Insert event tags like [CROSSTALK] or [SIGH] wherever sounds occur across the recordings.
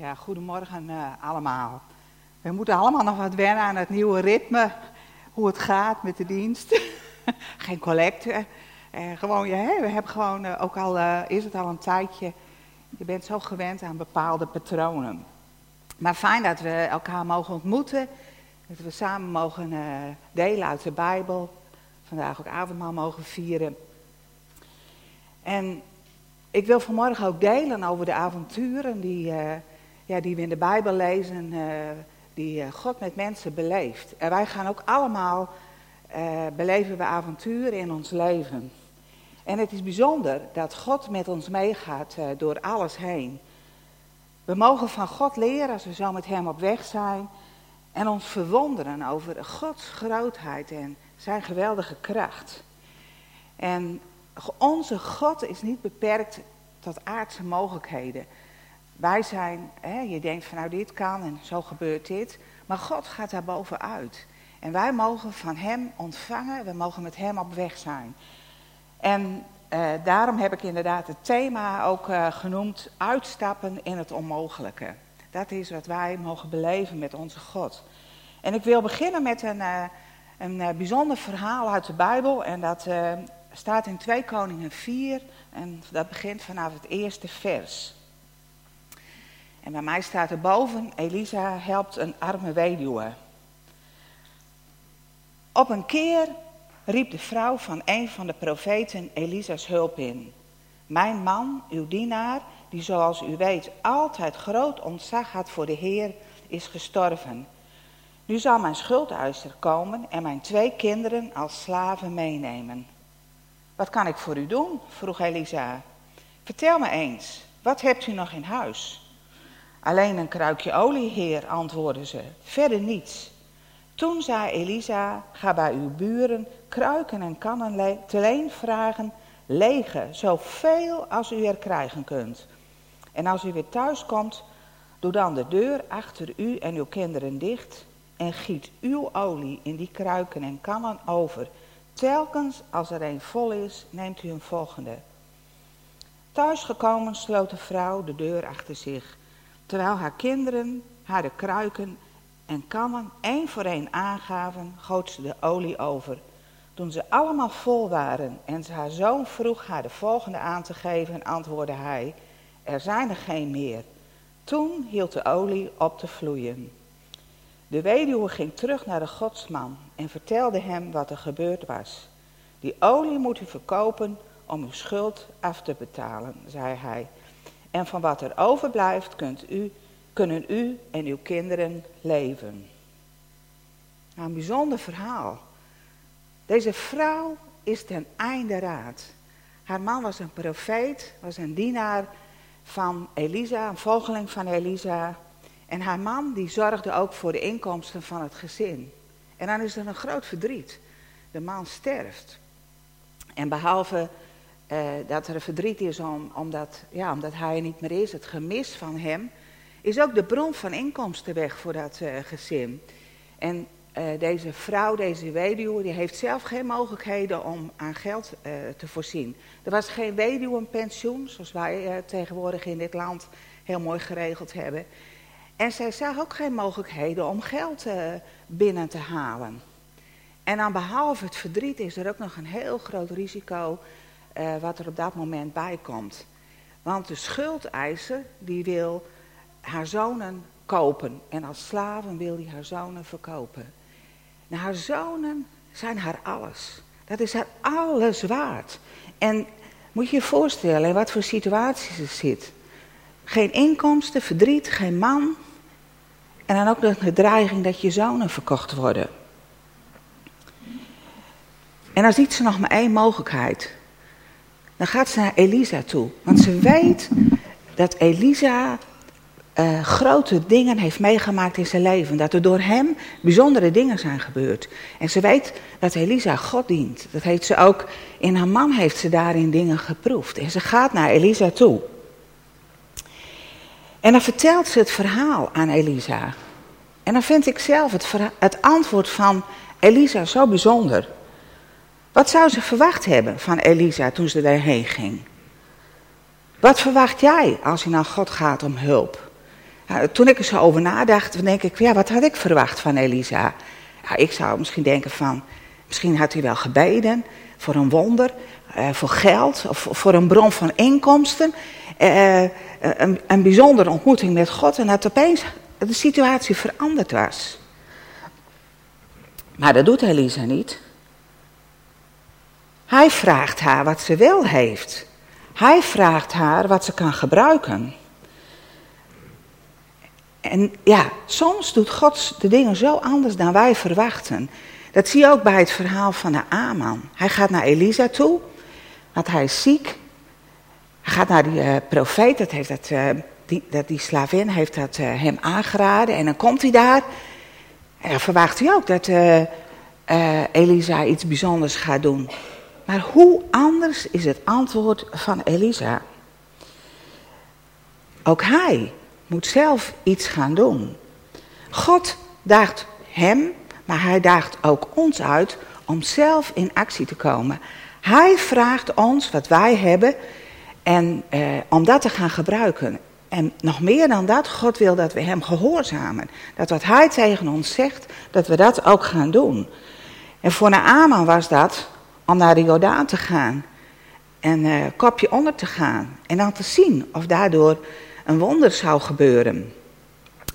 Ja, goedemorgen uh, allemaal. We moeten allemaal nog wat wennen aan het nieuwe ritme, hoe het gaat met de dienst. [LAUGHS] Geen collecte. Uh, gewoon, ja, we hebben gewoon, uh, ook al is het al een tijdje, je bent zo gewend aan bepaalde patronen. Maar fijn dat we elkaar mogen ontmoeten, dat we samen mogen delen uit de Bijbel, vandaag ook avondmaal mogen vieren. En ik wil vanmorgen ook delen over de avonturen die, ja, die we in de Bijbel lezen, uh, die uh, God met mensen beleeft. En wij gaan ook allemaal, beleven we avonturen in ons leven. En het is bijzonder dat God met ons meegaat door alles heen. We mogen van God leren als we zo met Hem op weg zijn. En ons verwonderen over Gods grootheid en zijn geweldige kracht. En onze God is niet beperkt tot aardse mogelijkheden. Wij zijn, hè, je denkt van nou dit kan en zo gebeurt dit. Maar God gaat daar bovenuit. En wij mogen van Hem ontvangen, we mogen met Hem op weg zijn. En eh, daarom heb ik inderdaad het thema ook uh, genoemd, uitstappen in het onmogelijke. Dat is wat wij mogen beleven met onze God. En ik wil beginnen met een, uh, een bijzonder verhaal uit de Bijbel. En dat staat in 2 Koningen 4 en dat begint vanaf het eerste vers. En bij mij staat er boven, Elisa helpt een arme weduwe. Op een keer riep de vrouw van een van de profeten Elisa's hulp in. Mijn man, uw dienaar, die zoals u weet altijd groot ontzag had voor de Heer, is gestorven. Nu zal mijn schuldeiser komen en mijn twee kinderen als slaven meenemen. Wat kan ik voor u doen? vroeg Elisa. Vertel me eens, wat hebt u nog in huis? Alleen een kruikje olie, heer, antwoordde ze. Verder niets. Toen zei Elisa, ga bij uw buren kruiken en kannen te leen vragen, lege, zoveel als u er krijgen kunt. En als u weer thuis komt, doe dan de deur achter u en uw kinderen dicht en giet uw olie in die kruiken en kannen over Telkens als er een vol is, neemt u een volgende. Thuisgekomen sloot de vrouw de deur achter zich, terwijl haar kinderen haar de kruiken en kannen één voor één aangaven, goot ze de olie over. Toen ze allemaal vol waren en haar zoon vroeg haar de volgende aan te geven, antwoordde hij, er zijn er geen meer. Toen hield de olie op te vloeien. De weduwe ging terug naar de godsman en vertelde hem wat er gebeurd was. Die olie moet u verkopen om uw schuld af te betalen, zei hij. En van wat er overblijft kunt u, kunnen u en uw kinderen leven. Nou, een bijzonder verhaal. Deze vrouw is ten einde raad. Haar man was een profeet, was een dienaar van Elisa, een volgeling van Elisa. En haar man die zorgde ook voor de inkomsten van het gezin. En dan is er een groot verdriet. De man sterft. En behalve uh, dat er verdriet is om, omdat, ja, omdat hij er niet meer is, het gemis van hem, is ook de bron van inkomsten weg voor dat uh, gezin. En uh, deze vrouw, deze weduwe, die heeft zelf geen mogelijkheden om aan geld te voorzien. Er was geen weduwenpensioen, zoals wij tegenwoordig in dit land heel mooi geregeld hebben. En zij zag ook geen mogelijkheden om geld binnen te halen. En dan behalve het verdriet is er ook nog een heel groot risico uh, wat er op dat moment bij komt. Want de schuldeiser die wil haar zonen kopen. En als slaven wil hij haar zonen verkopen. Nou, haar zonen zijn haar alles. Dat is haar alles waard. En moet je je voorstellen in wat voor situatie ze zit. Geen inkomsten, verdriet, geen man, en dan ook nog de dreiging dat je zonen verkocht worden. En dan ziet ze nog maar één mogelijkheid. Dan gaat ze naar Elisa toe. Want ze weet dat Elisa uh, grote dingen heeft meegemaakt in zijn leven. Dat er door hem bijzondere dingen zijn gebeurd. En ze weet dat Elisa God dient. Dat heeft ze ook, in haar man heeft ze daarin dingen geproefd. En ze gaat naar Elisa toe. En dan vertelt ze het verhaal aan Elisa. En dan vind ik zelf het, het antwoord van Elisa zo bijzonder. Wat zou ze verwacht hebben van Elisa toen ze daarheen ging? Wat verwacht jij als je naar God gaat om hulp? Toen ik er zo over nadacht, denk ik, ja, wat had ik verwacht van Elisa? Ja, ik zou misschien denken van, misschien had hij wel gebeden voor een wonder, uh, voor geld of voor een bron van inkomsten. Uh, een, een bijzondere ontmoeting met God en dat opeens de situatie veranderd was. Maar dat doet Elisa niet. Hij vraagt haar wat ze wel heeft. Hij vraagt haar wat ze kan gebruiken. En ja, soms doet God de dingen zo anders dan wij verwachten. Dat zie je ook bij het verhaal van de Aman. Hij gaat naar Elisa toe, want hij is ziek. Hij gaat naar die uh, profeet, dat heeft dat, uh, die, dat, die slavin heeft dat uh, hem aangeraden. En dan komt hij daar. En verwacht hij ook dat Elisa iets bijzonders gaat doen. Maar hoe anders is het antwoord van Elisa? Ook hij moet zelf iets gaan doen. God daagt hem, maar hij daagt ook ons uit om zelf in actie te komen. Hij vraagt ons wat wij hebben en eh, om dat te gaan gebruiken. En nog meer dan dat, God wil dat we hem gehoorzamen. Dat wat hij tegen ons zegt, dat we dat ook gaan doen. En voor Naaman was dat om naar de Jordaan te gaan. En uh, kopje onder te gaan. En dan te zien of daardoor een wonder zou gebeuren.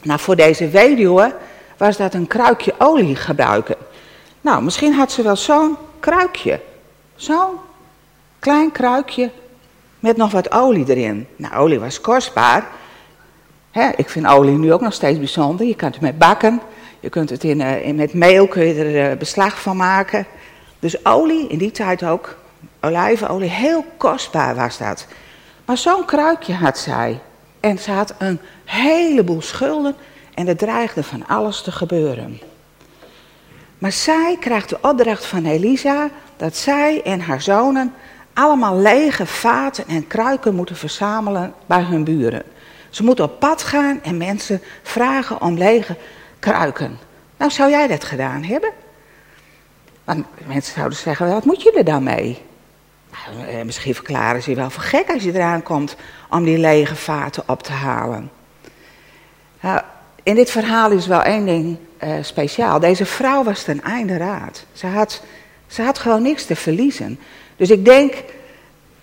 Nou, voor deze weduwe was dat een kruikje olie gebruiken. Nou, misschien had ze wel zo'n kruikje. Zo'n klein kruikje met nog wat olie erin. Nou, olie was kostbaar. ik vind olie nu ook nog steeds bijzonder. Je kan het met bakken. Je kunt het in, in met meel kun je er uh, beslag van maken. Dus olie, in die tijd ook, olijfolie, heel kostbaar was dat. Maar zo'n kruikje had zij. En ze had een heleboel schulden en er dreigde van alles te gebeuren. Maar zij krijgt de opdracht van Elisa dat zij en haar zonen allemaal lege vaten en kruiken moeten verzamelen bij hun buren. Ze moeten op pad gaan en mensen vragen om lege kruiken. Nou, zou jij dat gedaan hebben? Want mensen zouden zeggen, wat moet er dan mee? Nou, eh, misschien verklaren ze je wel voor gek als je eraan komt om die lege vaten op te halen. Nou, in dit verhaal is wel één ding uh, speciaal. Deze vrouw was ten einde raad. Ze had, ze had gewoon niks te verliezen. Dus ik denk,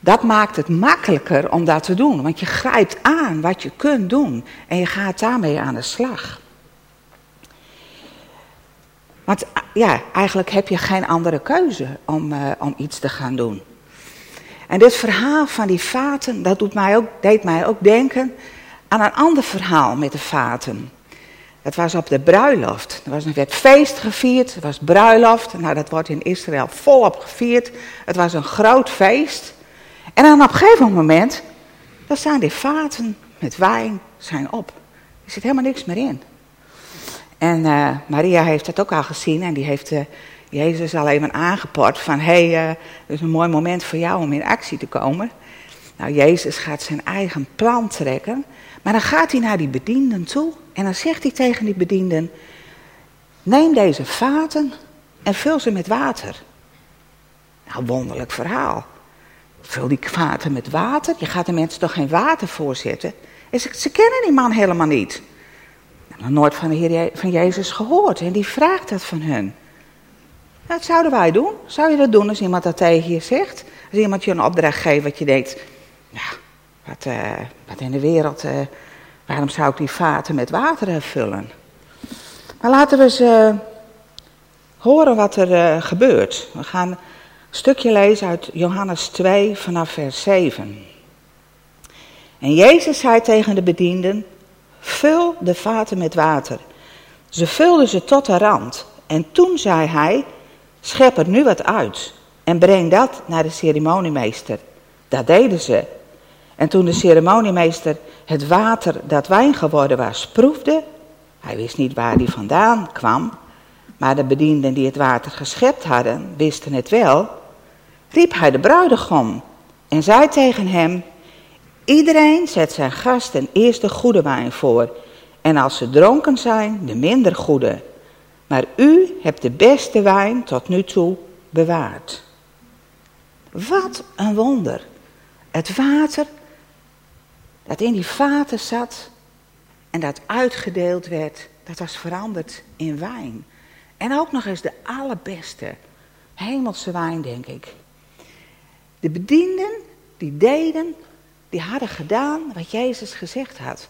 dat maakt het makkelijker om dat te doen. Want je grijpt aan wat je kunt doen en je gaat daarmee aan de slag. Want ja, eigenlijk heb je geen andere keuze om, uh, om iets te gaan doen. En dit verhaal van die vaten, dat doet mij ook, deed mij ook denken aan een ander verhaal met de vaten. Dat was op de bruiloft. Er was een werd feest gevierd, er was bruiloft. Nou, dat wordt in Israël volop gevierd. Het was een groot feest. En dan op een gegeven moment, dan staan die vaten met wijn zijn op. Er zit helemaal niks meer in. En uh, Maria heeft dat ook al gezien en die heeft uh, Jezus al even aangeport van hé, hey, uh, is een mooi moment voor jou om in actie te komen. Nou, Jezus gaat zijn eigen plan trekken, maar dan gaat hij naar die bedienden toe en dan zegt hij tegen die bedienden, neem deze vaten en vul ze met water. Nou, wonderlijk verhaal. Vul die vaten met water, je gaat de mensen toch geen water voorzetten? En ze kennen die man helemaal niet nooit van, de Heer van Jezus gehoord. En die vraagt dat van hun. Dat zouden wij doen. Zou je dat doen als iemand dat tegen je zegt? Als iemand je een opdracht geeft wat je denkt... Nou, wat, uh, wat in de wereld... Uh, waarom zou ik die vaten met water vullen? Maar laten we eens uh, horen wat er gebeurt. We gaan een stukje lezen uit Johannes 2 vanaf vers 7. En Jezus zei tegen de bedienden... Vul de vaten met water. Ze vulden ze tot de rand. En toen zei hij: Schep er nu wat uit en breng dat naar de ceremoniemeester. Dat deden ze. En toen de ceremoniemeester het water dat wijn geworden was proefde, hij wist niet waar die vandaan kwam, maar de bedienden die het water geschept hadden, wisten het wel, riep hij de bruidegom en zei tegen hem: Iedereen zet zijn gasten eerst de goede wijn voor. En als ze dronken zijn, de minder goede. Maar u hebt de beste wijn tot nu toe bewaard. Wat een wonder. Het water dat in die vaten zat, En dat uitgedeeld werd, dat was veranderd in wijn. En ook nog eens de allerbeste hemelse wijn, denk ik. De bedienden, die deden, die hadden gedaan wat Jezus gezegd had.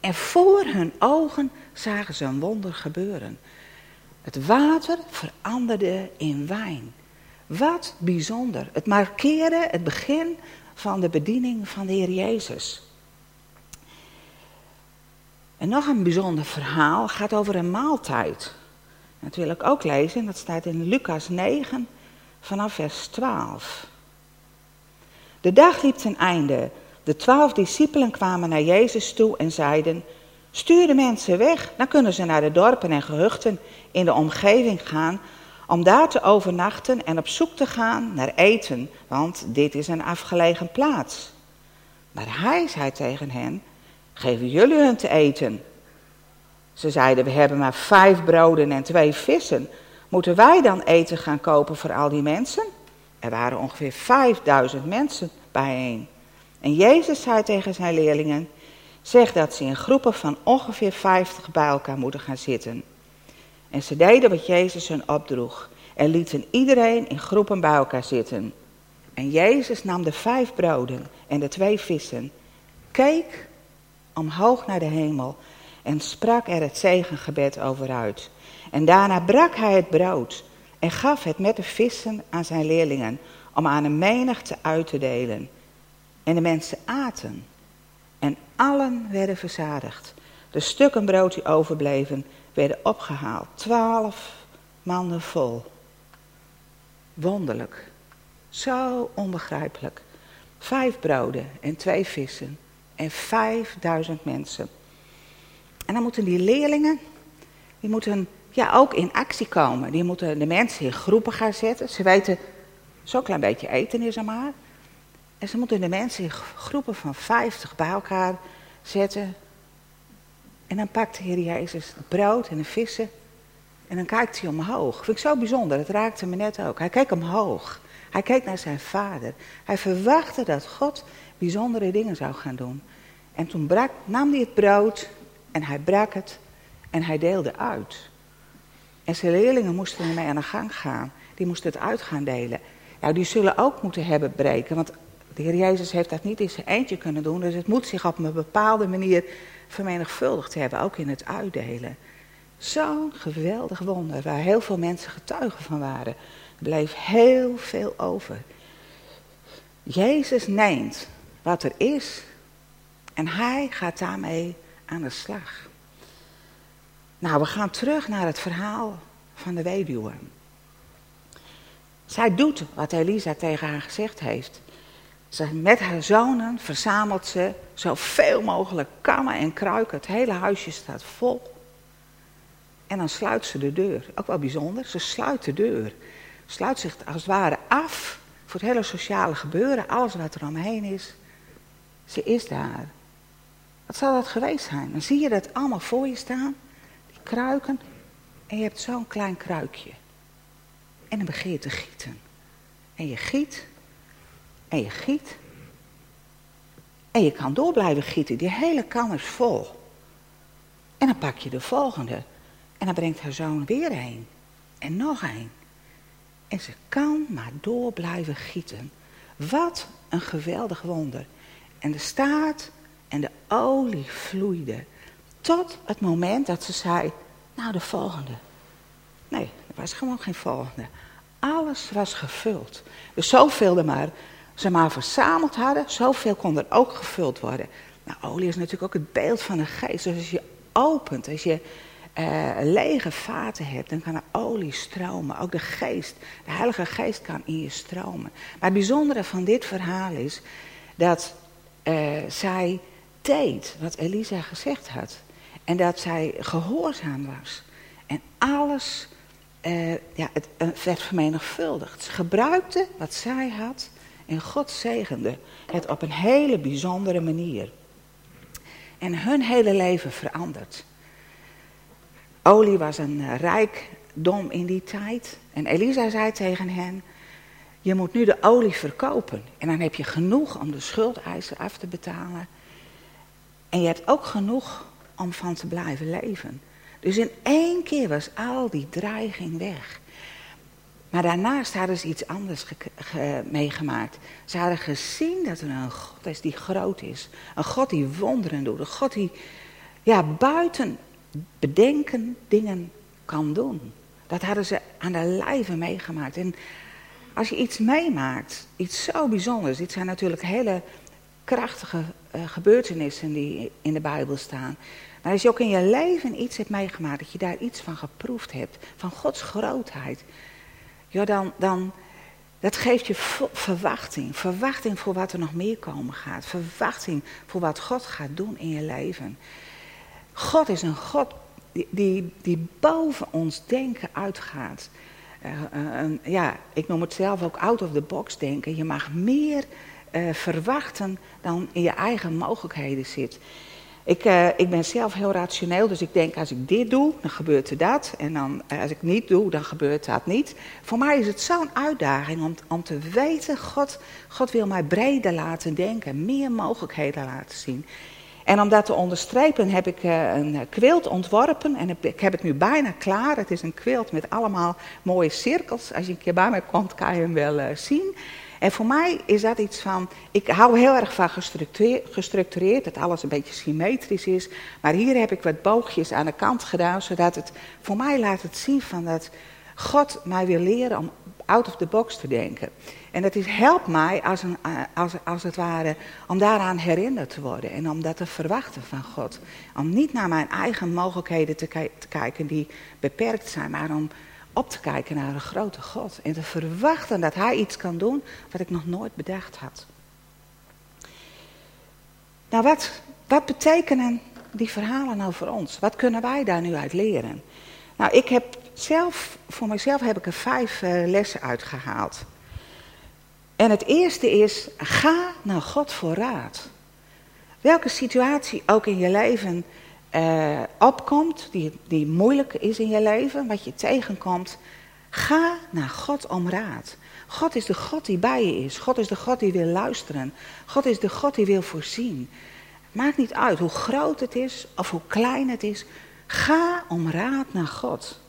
En voor hun ogen zagen ze een wonder gebeuren. Het water veranderde in wijn. Wat bijzonder. Het markeerde het begin van de bediening van de Heer Jezus. En nog een bijzonder verhaal gaat over een maaltijd. Dat wil ik ook lezen, dat staat in Lucas 9 vanaf vers 12. De dag liep ten einde. De twaalf discipelen kwamen naar Jezus toe en zeiden: Stuur de mensen weg, dan kunnen ze naar de dorpen en gehuchten in de omgeving gaan om daar te overnachten en op zoek te gaan naar eten, want dit is een afgelegen plaats. Maar hij zei tegen hen: Geven jullie hun te eten? Ze zeiden: We hebben maar vijf broden en twee vissen. Moeten wij dan eten gaan kopen voor al die mensen? Er waren ongeveer vijfduizend mensen bijeen. En Jezus zei tegen zijn leerlingen: Zeg dat ze in groepen van ongeveer vijftig bij elkaar moeten gaan zitten. En ze deden wat Jezus hun opdroeg en lieten iedereen in groepen bij elkaar zitten. En Jezus nam de vijf broden en de twee vissen, keek omhoog naar de hemel en sprak er het zegengebed over uit. En daarna brak hij het brood en gaf het met de vissen aan zijn leerlingen om aan een menigte uit te delen. En de mensen aten en allen werden verzadigd. De stukken brood die overbleven werden opgehaald, twaalf manden vol. Wonderlijk, zo onbegrijpelijk. Vijf broden en twee vissen en vijfduizend mensen. En dan moeten die leerlingen, die moeten ja, ook in actie komen. Die moeten de mensen in groepen gaan zetten. Ze weten, zo'n klein beetje eten is er maar. En ze moeten de mensen in groepen van vijftig bij elkaar zetten. En dan pakt de Heer Jezus het brood en de vissen. En dan kijkt hij omhoog. Vind ik zo bijzonder, dat raakte me net ook. Hij keek omhoog. Hij keek naar zijn vader. Hij verwachtte dat God bijzondere dingen zou gaan doen. En toen brak, nam hij het brood en hij brak het en hij deelde uit. En zijn leerlingen moesten ermee aan de gang gaan. Die moesten het uit gaan delen. Nou, die zullen ook moeten hebben breken. Want de Heer Jezus heeft dat niet in zijn eentje kunnen doen. Dus het moet zich op een bepaalde manier vermenigvuldigd hebben. Ook in het uitdelen. Zo'n geweldig wonder waar heel veel mensen getuigen van waren. Er bleef heel veel over. Jezus neemt wat er is en hij gaat daarmee aan de slag. Nou, we gaan terug naar het verhaal van de weduwe. Zij doet wat Elisa tegen haar gezegd heeft. Ze, met haar zonen verzamelt ze zoveel mogelijk kannen en kruiken. Het hele huisje staat vol. En dan sluit ze de deur. Ook wel bijzonder, ze sluit de deur. Sluit zich als het ware af voor het hele sociale gebeuren, alles wat er omheen is. Ze is daar. Wat zal dat geweest zijn? Dan zie je dat allemaal voor je staan, die kruiken, en je hebt zo'n klein kruikje. En dan begin je te gieten. En je giet, en je giet. En je kan door blijven gieten, die hele kan is vol. En dan pak je de volgende. En dan brengt haar zoon weer een. En nog een. En ze kan maar door blijven gieten. Wat een geweldig wonder. En de staat en de olie vloeide. Tot het moment dat ze zei, nou de volgende. Nee, er was gewoon geen volgende. Alles was gevuld. Dus zoveel er maar, ze maar verzameld hadden, zoveel kon er ook gevuld worden. Nou, olie is natuurlijk ook het beeld van de geest. Dus als je opent, als je uh, lege vaten hebt, dan kan er olie stromen. Ook de geest, de Heilige Geest kan in je stromen. Maar het bijzondere van dit verhaal is dat uh, zij deed wat Elisa gezegd had. En dat zij gehoorzaam was. En alles uh, ja, het, werd vermenigvuldigd. Ze gebruikte wat zij had en God zegende het op een hele bijzondere manier. En hun hele leven veranderd. Olie was een rijkdom in die tijd. En Elisa zei tegen hen: Je moet nu de olie verkopen. En dan heb je genoeg om de schuldeisen af te betalen. En je hebt ook genoeg om van te blijven leven. Dus in één keer was al die dreiging weg. Maar daarnaast hadden ze iets anders meegemaakt. Ze hadden gezien dat er een God is die groot is. Een God die wonderen doet. Een God die ja, buiten bedenken dingen kan doen. Dat hadden ze aan de lijve meegemaakt. En als je iets meemaakt, iets zo bijzonders. Dit zijn natuurlijk hele krachtige uh, gebeurtenissen die in de Bijbel staan. Maar als je ook in je leven iets hebt meegemaakt, dat je daar iets van geproefd hebt, van Gods grootheid, ja, dan, dan dat geeft je verwachting. Verwachting voor wat er nog meer komen gaat. Verwachting voor wat God gaat doen in je leven. God is een God die, die, boven ons denken uitgaat. Uh, uh, ja, ik noem het zelf ook out of the box denken. Je mag meer uh, verwachten dan in je eigen mogelijkheden zit. Ik, uh, ik ben zelf heel rationeel, dus ik denk als ik dit doe, dan gebeurt er dat. En dan, uh, als ik niet doe, dan gebeurt dat niet. Voor mij is het zo'n uitdaging om, om te weten, God, God wil mij breder laten denken, meer mogelijkheden laten zien. En om dat te onderstrepen heb ik uh, een quilt ontworpen en ik heb het nu bijna klaar. Het is een quilt met allemaal mooie cirkels. Als je een keer bij mij komt, kan je hem wel zien. En voor mij is dat iets van, ik hou heel erg van gestructureerd, dat alles een beetje symmetrisch is. Maar hier heb ik wat boogjes aan de kant gedaan, zodat het voor mij laat het zien van dat God mij wil leren om out of the box te denken. En dat helpt mij als, een, als, als het ware om daaraan herinnerd te worden en om dat te verwachten van God. Om niet naar mijn eigen mogelijkheden te kijken die beperkt zijn, maar om op te kijken naar een grote God. En te verwachten dat hij iets kan doen wat ik nog nooit bedacht had. Nou, wat, wat betekenen die verhalen nou voor ons? Wat kunnen wij daar nu uit leren? Nou, ik heb zelf, voor mezelf heb ik er vijf uh, lessen uitgehaald. En het eerste is, ga naar God voor raad. Welke situatie ook in je leven uh, opkomt, die, die moeilijk is in je leven, wat je tegenkomt, ga naar God om raad. God is de God die bij je is. God is de God die wil luisteren. God is de God die wil voorzien. Maakt niet uit hoe groot het is of hoe klein het is. Ga om raad naar God.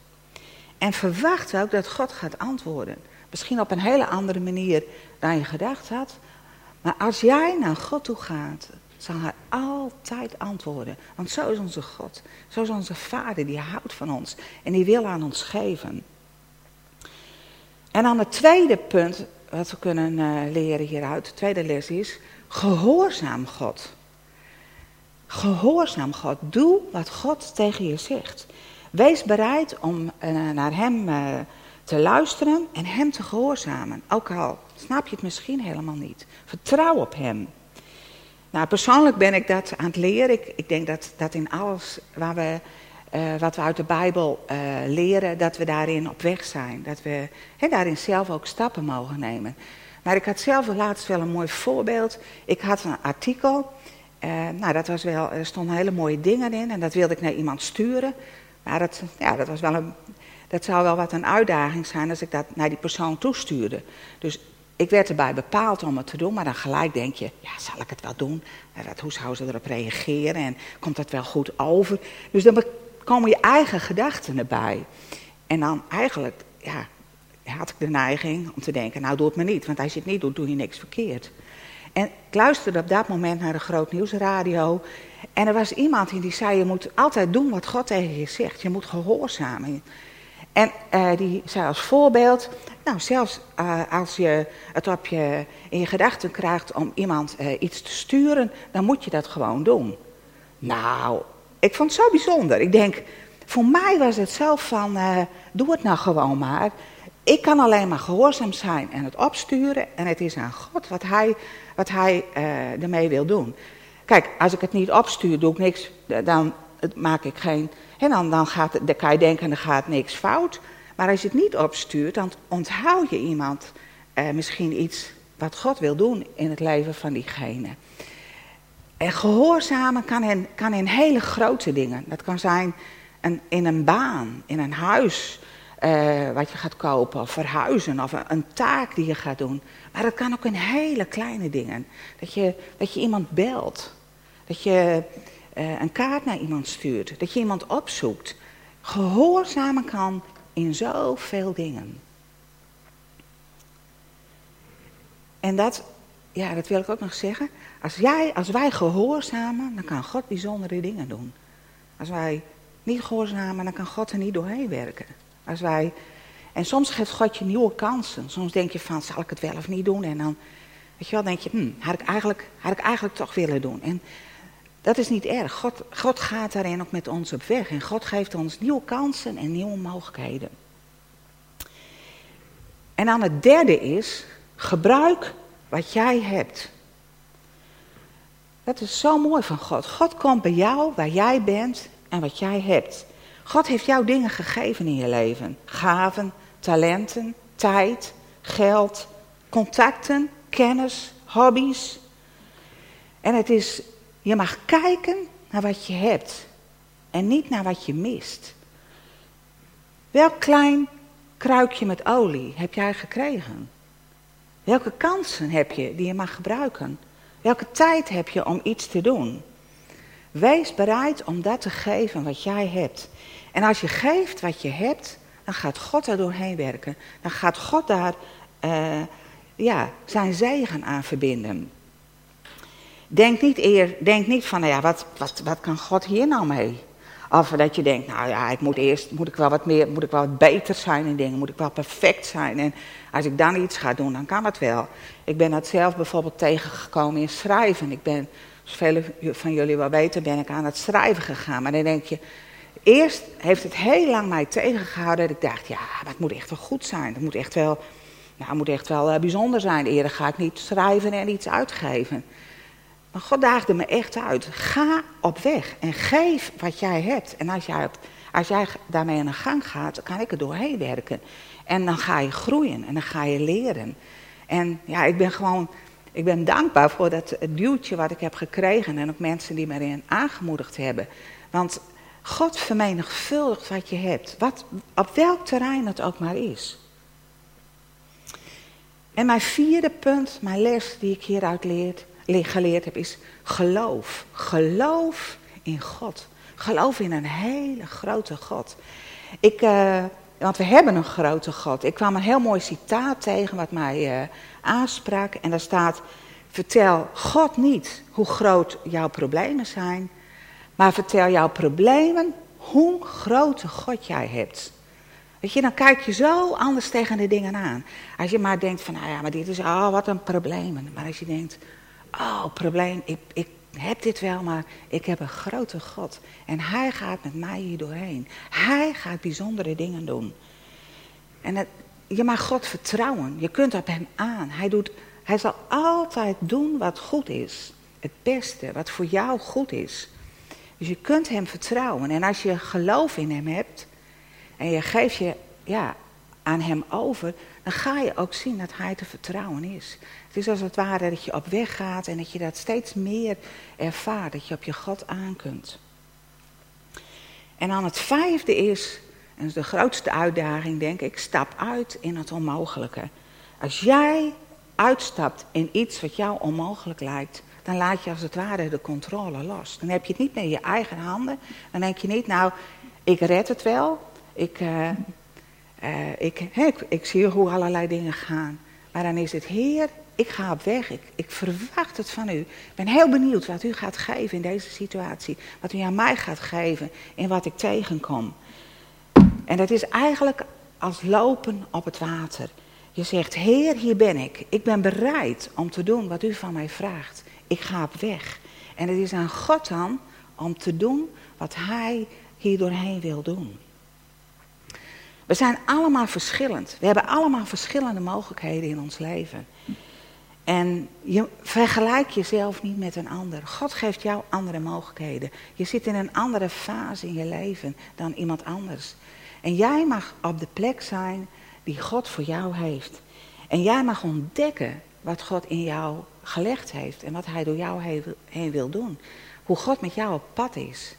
En verwacht ook dat God gaat antwoorden. Misschien op een hele andere manier dan je gedacht had. Maar als jij naar God toe gaat, zal hij altijd antwoorden. Want zo is onze God. Zo is onze Vader, die houdt van ons. En die wil aan ons geven. En dan het tweede punt wat we kunnen uh, leren hieruit, de tweede les is, gehoorzaam God. Gehoorzaam God. Doe wat God tegen je zegt. Wees bereid om uh, naar Hem uh, te luisteren en Hem te gehoorzamen. Ook al snap je het misschien helemaal niet. Vertrouw op Hem. Nou, persoonlijk ben ik dat aan het leren. Ik, ik denk dat, dat in alles waar we, uh, wat we uit de Bijbel uh, leren, dat we daarin op weg zijn. Dat we daarin zelf ook stappen mogen nemen. Maar ik had zelf laatst wel een mooi voorbeeld. Ik had een artikel. Uh, nou, dat was wel, er stonden hele mooie dingen in en dat wilde ik naar iemand sturen. Maar dat, ja, dat, was wel een, dat zou wel wat een uitdaging zijn als ik dat naar die persoon toestuurde. Dus ik werd erbij bepaald om het te doen, maar dan gelijk denk je, ja, zal ik het wel doen? Dat, hoe zou ze erop reageren en komt dat wel goed over? Dus dan komen je eigen gedachten erbij. En dan eigenlijk, ja, had ik de neiging om te denken, nou doe het me niet, want als je het niet doet, doe je niks verkeerd. En ik luisterde op dat moment naar de Groot Nieuwsradio. En er was iemand die zei, je moet altijd doen wat God tegen je zegt. Je moet gehoorzamen. En uh, die zei als voorbeeld, nou zelfs uh, als je het op je, in je gedachten krijgt om iemand uh, iets te sturen, dan moet je dat gewoon doen. Nou, ik vond het zo bijzonder. Ik denk, voor mij was het zelf van, doe het nou gewoon maar. Ik kan alleen maar gehoorzaam zijn en het opsturen en het is aan God wat hij, wat hij ermee wil doen. Kijk, als ik het niet opstuur, doe ik niks, dan maak ik geen en dan, gaat, dan kan je denken, er gaat niks fout. Maar als je het niet opstuurt, dan onthoud je iemand eh, misschien iets wat God wil doen in het leven van diegene. En gehoorzamen kan in, kan in hele grote dingen. Dat kan zijn in een baan, in een huis uh, wat je gaat kopen, of verhuizen, of een, een, taak die je gaat doen. Maar dat kan ook in hele kleine dingen. Dat je, dat je iemand belt. Dat je eh, een kaart naar iemand stuurt. Dat je iemand opzoekt. Gehoorzamen kan in zoveel dingen. En dat, ja, dat wil ik ook nog zeggen. Als, jij, als wij gehoorzamen, dan kan God bijzondere dingen doen. Als wij niet gehoorzamen, dan kan God er niet doorheen werken. Als wij, en soms geeft God je nieuwe kansen. Soms denk je van, zal ik het wel of niet doen? En dan, weet je wel, denk je, hm, had, ik eigenlijk, had ik eigenlijk toch willen doen. En dat is niet erg. God, God gaat daarin ook met ons op weg. En God geeft ons nieuwe kansen en nieuwe mogelijkheden. En dan het derde is, gebruik wat jij hebt. Dat is zo mooi van God. God komt bij jou waar jij bent en wat jij hebt. God heeft jou dingen gegeven in je leven. Gaven, talenten, tijd, geld, contacten, kennis, hobby's. En het is, je mag kijken naar wat je hebt en niet naar wat je mist. Welk klein kruikje met olie heb jij gekregen? Welke kansen heb je die je mag gebruiken? Welke tijd heb je om iets te doen? Wees bereid om dat te geven wat jij hebt. En als je geeft wat je hebt, dan gaat God er doorheen werken. Dan gaat God daar uh, ja, zijn zegen aan verbinden. Denk niet, eer, denk niet van, nou ja, wat, wat, wat kan God hier nou mee? Of dat je denkt, nou ja, ik moet eerst moet ik wel wat meer, moet ik wel beter zijn in dingen, moet ik wel perfect zijn. En als ik dan iets ga doen, dan kan het wel. Ik ben dat zelf bijvoorbeeld tegengekomen in schrijven. Ik ben, zoals velen van jullie wel weten, ben ik aan het schrijven gegaan. Maar dan denk je, eerst heeft het heel lang mij tegengehouden dat ik dacht, ja, dat moet echt wel goed zijn. Dat moet echt wel, nou, moet echt wel uh, bijzonder zijn. Eerder ga ik niet schrijven en iets uitgeven. Maar God daagde me echt uit. Ga op weg en geef wat jij hebt. En als jij, als jij daarmee aan de gang gaat, kan ik er doorheen werken. En dan ga je groeien en dan ga je leren. En ja, ik ben gewoon, ik ben dankbaar voor dat duwtje wat ik heb gekregen. En ook mensen die me erin aangemoedigd hebben. Want God vermenigvuldigt wat je hebt. Wat, op welk terrein het ook maar is. En mijn vierde punt, mijn les die ik hieruit leert, geleerd heb, is geloof. Geloof in God. Geloof in een hele grote God. Ik, uh, want we hebben een grote God. Ik kwam een heel mooi citaat tegen wat mij uh, aansprak. En daar staat: Vertel God niet hoe groot jouw problemen zijn, maar vertel jouw problemen hoe grote God jij hebt. Weet je, dan kijk je zo anders tegen de dingen aan. Als je maar denkt van, nou ja, maar dit is, oh, wat een probleem. Maar als je denkt, oh, probleem, ik, ik heb dit wel, maar ik heb een grote God. En hij gaat met mij hier doorheen. Hij gaat bijzondere dingen doen. En het, je mag God vertrouwen. Je kunt op hem aan. Hij, doet, hij zal altijd doen wat goed is. Het beste, wat voor jou goed is. Dus je kunt hem vertrouwen. En als je geloof in hem hebt en je geeft je ja, aan hem over, dan ga je ook zien dat hij te vertrouwen is. Het is als het ware dat je op weg gaat en dat je dat steeds meer ervaart, dat je op je God aan kunt. En dan het vijfde is, en dat is de grootste uitdaging denk ik, stap uit in het onmogelijke. Als jij uitstapt in iets wat jou onmogelijk lijkt, dan laat je als het ware de controle los. Dan heb je het niet meer in je eigen handen. Dan denk je niet, nou, ik red het wel. Ik, uh, uh, ik, ik, zie hoe allerlei dingen gaan. Maar dan is het, Heer, ik ga op weg. Ik, ik verwacht het van u. Ik ben heel benieuwd wat u gaat geven in deze situatie. Wat u aan mij gaat geven in wat ik tegenkom. En dat is eigenlijk als lopen op het water. Je zegt, Heer, hier ben ik. Ik ben bereid om te doen wat u van mij vraagt. Ik ga op weg. En het is aan God dan om te doen wat Hij hier doorheen wil doen. We zijn allemaal verschillend. We hebben allemaal verschillende mogelijkheden in ons leven. En je vergelijk jezelf niet met een ander. God geeft jou andere mogelijkheden. Je zit in een andere fase in je leven dan iemand anders. En jij mag op de plek zijn die God voor jou heeft. En jij mag ontdekken wat God in jou gelegd heeft en wat Hij door jou heen wil doen. Hoe God met jou op pad is.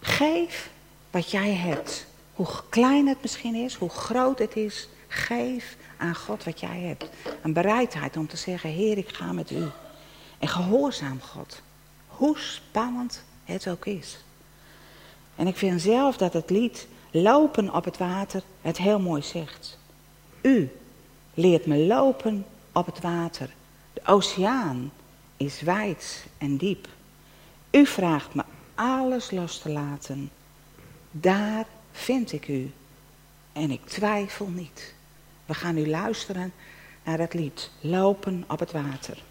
Geef wat jij hebt. Hoe klein het misschien is, hoe groot het is. Geef aan God wat jij hebt. Een bereidheid om te zeggen, Heer, ik ga met u. En gehoorzaam God. Hoe spannend het ook is. En ik vind zelf dat het lied Lopen op het water het heel mooi zegt. U leert me lopen op het water. De oceaan is wijd en diep. U vraagt me alles los te laten. Daar vind ik u. En ik twijfel niet. We gaan nu luisteren naar het lied Lopen op het water.